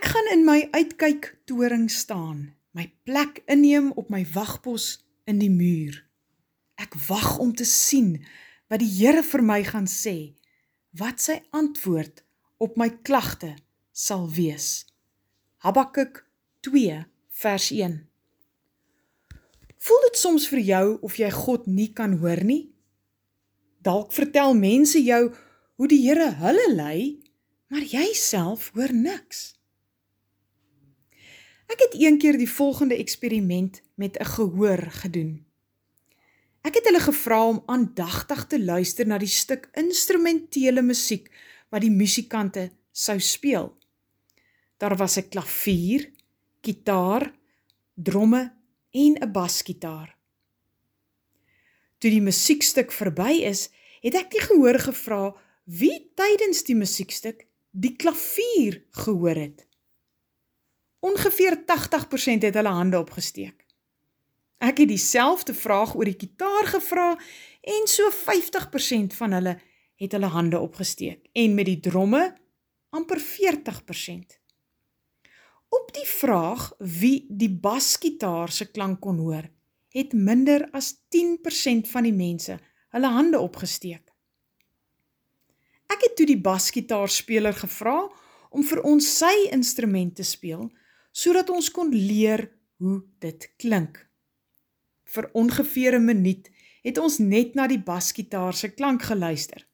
Ek gaan in my uitkyk toring staan, my plek inneem op my wagpos in die muur. Ek wag om te sien wat die Here vir my gaan sê, wat sy antwoord op my klagte sal wees. Habakuk 2 vers 1. Voel dit soms vir jou of jy God nie kan hoor nie? Dalk vertel mense jou hoe die Here hulle lei, maar jy self hoor niks. Ek het eendag die volgende eksperiment met 'n gehoor gedoen. Ek het hulle gevra om aandagtig te luister na die stuk instrumentele musiek wat die musikante sou speel. Daar was 'n klavier, kitaar, dromme en 'n basgitaar. Toe die musiekstuk verby is, het ek die gehoor gevra wie tydens die musiekstuk die klavier gehoor het. Ongeveer 80% het hulle hande opgesteek. Ek het dieselfde vraag oor die kitaar gevra en so 50% van hulle het hulle hande opgesteek en met die dromme amper 40%. Op die vraag wie die basgitaar se klank kon hoor, het minder as 10% van die mense hulle hande opgesteek. Ek het toe die basgitaarspeler gevra om vir ons sy instrument te speel sodat ons kon leer hoe dit klink. Vir ongeveer 'n minuut het ons net na die basgitaar se klank geluister.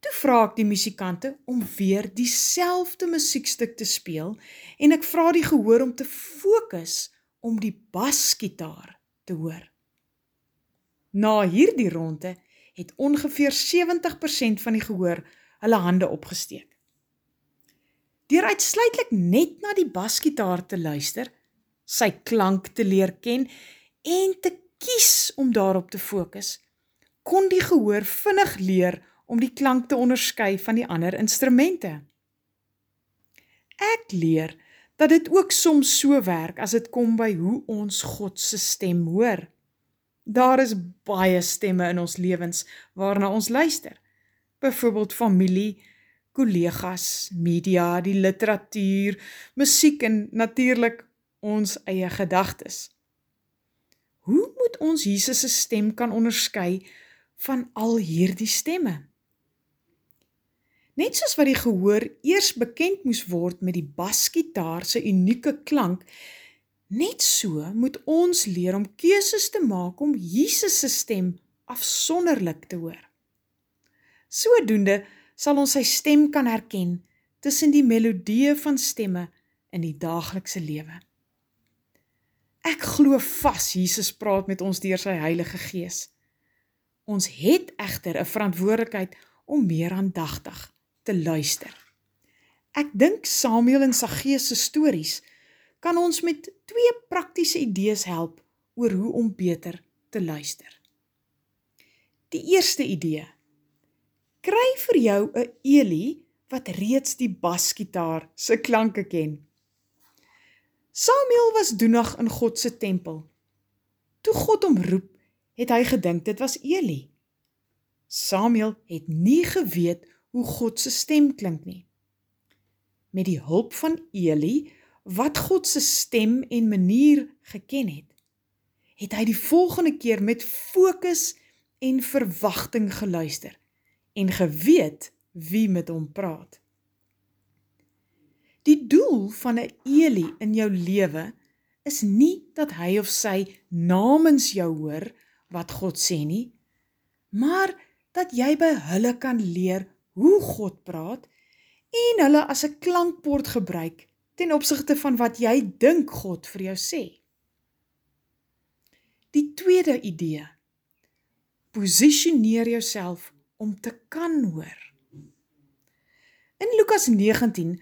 Toe vra ek die musikante om weer dieselfde musiekstuk te speel en ek vra die gehoor om te fokus om die basgitaar te hoor. Na hierdie ronde het ongeveer 70% van die gehoor hulle hande opgesteek. Deur uitsluitlik net na die basgitaar te luister, sy klank te leer ken en te kies om daarop te fokus, kon die gehoor vinnig leer om die klank te onderskei van die ander instrumente. Ek leer dat dit ook soms so werk as dit kom by hoe ons God se stem hoor. Daar is baie stemme in ons lewens waarna ons luister. Byvoorbeeld familie, kollegas, media, die literatuur, musiek en natuurlik ons eie gedagtes. Hoe moet ons Jesus se stem kan onderskei van al hierdie stemme? Net soos wat die gehoor eers bekend moes word met die basgitaar se unieke klank, net so moet ons leer om keuses te maak om Jesus se stem afsonderlik te hoor. Sodoende sal ons sy stem kan herken tussen die melodieë van stemme in die daaglikse lewe. Ek glo vas Jesus praat met ons deur sy Heilige Gees. Ons het egter 'n verantwoordelikheid om meer aandagtig te luister. Ek dink Samuel en Saggeus se stories kan ons met twee praktiese idees help oor hoe om beter te luister. Die eerste idee kry vir jou 'n Eli wat reeds die basgitaar se klanke ken. Samuel was doenig in God se tempel. Toe God hom roep, het hy gedink dit was Eli. Samuel het nie geweet hoe God se stem klink nie. Met die hulp van Eli wat God se stem en manier geken het, het hy die volgende keer met fokus en verwagting geluister en geweet wie met hom praat. Die doel van 'n Eli in jou lewe is nie dat hy of sy namens jou hoor wat God sê nie, maar dat jy by hulle kan leer hoe God praat en hulle as 'n klankbord gebruik ten opsigte van wat jy dink God vir jou sê. Die tweede idee. Posisioneer jouself om te kan hoor. In Lukas 19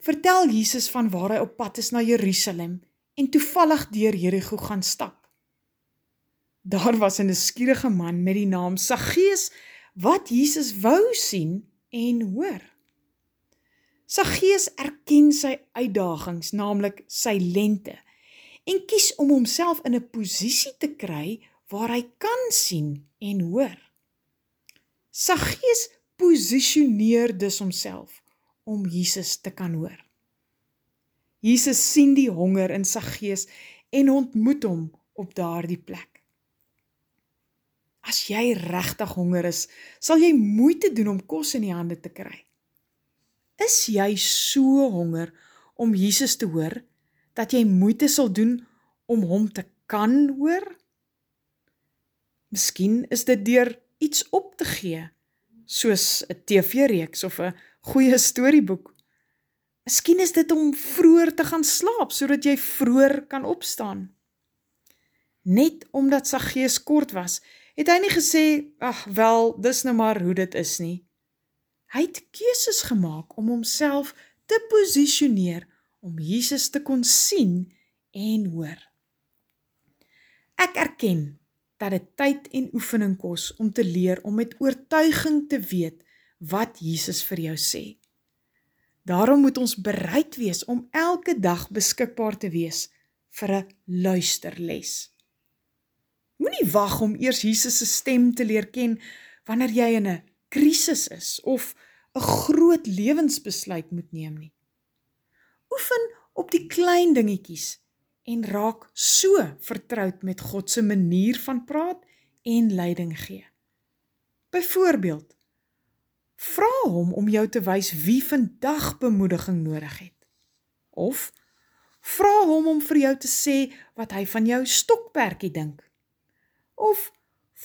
vertel Jesus van waar hy op pad is na Jerusalem en toevallig deur Jerigo gaan stap. Daar was 'n skierige man met die naam Saggeus wat Jesus wou sien en hoor. Saggeus erken sy uitdagings, naamlik sy lente, en kies om homself in 'n posisie te kry waar hy kan sien en hoor. Saggeus posisioneer dus homself om Jesus te kan hoor. Jesus sien die honger in Saggeus en ontmoet hom op daardie plek. As jy regtig honger is, sal jy moeite doen om kos in die hande te kry. Is jy so honger om Jesus te hoor dat jy moeite sal doen om hom te kan hoor? Miskien is dit deur iets op te gee, soos 'n TV-reeks of 'n goeie storieboek. Miskien is dit om vroeër te gaan slaap sodat jy vroeër kan opstaan. Net omdat Saggeus kort was, het hy nie gesê, "Ag, wel, dis nou maar hoe dit is nie." Hy het keuses gemaak om homself te posisioneer om Jesus te kon sien en hoor. Ek erken dat dit tyd en oefening kos om te leer om met oortuiging te weet wat Jesus vir jou sê. Daarom moet ons bereid wees om elke dag beskikbaar te wees vir 'n luisterles. Moenie wag om eers Jesus se stem te leer ken wanneer jy in 'n krisis is of 'n groot lewensbesluit moet neem nie. Oefen op die klein dingetjies en raak so vertroud met God se manier van praat en leiding gee. Byvoorbeeld, vra hom om jou te wys wie vandag bemoediging nodig het. Of vra hom om vir jou te sê wat hy van jou stokperdjie dink of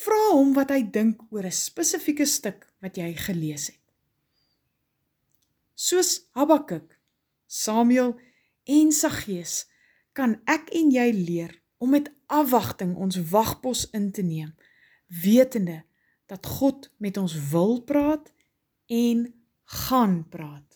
vra hom wat hy dink oor 'n spesifieke stuk wat jy gelees het. Soos Habakuk, Samuel en Saggeus kan ek en jy leer om met afwagting ons wagpos in te neem, wetende dat God met ons wil praat en gaan praat.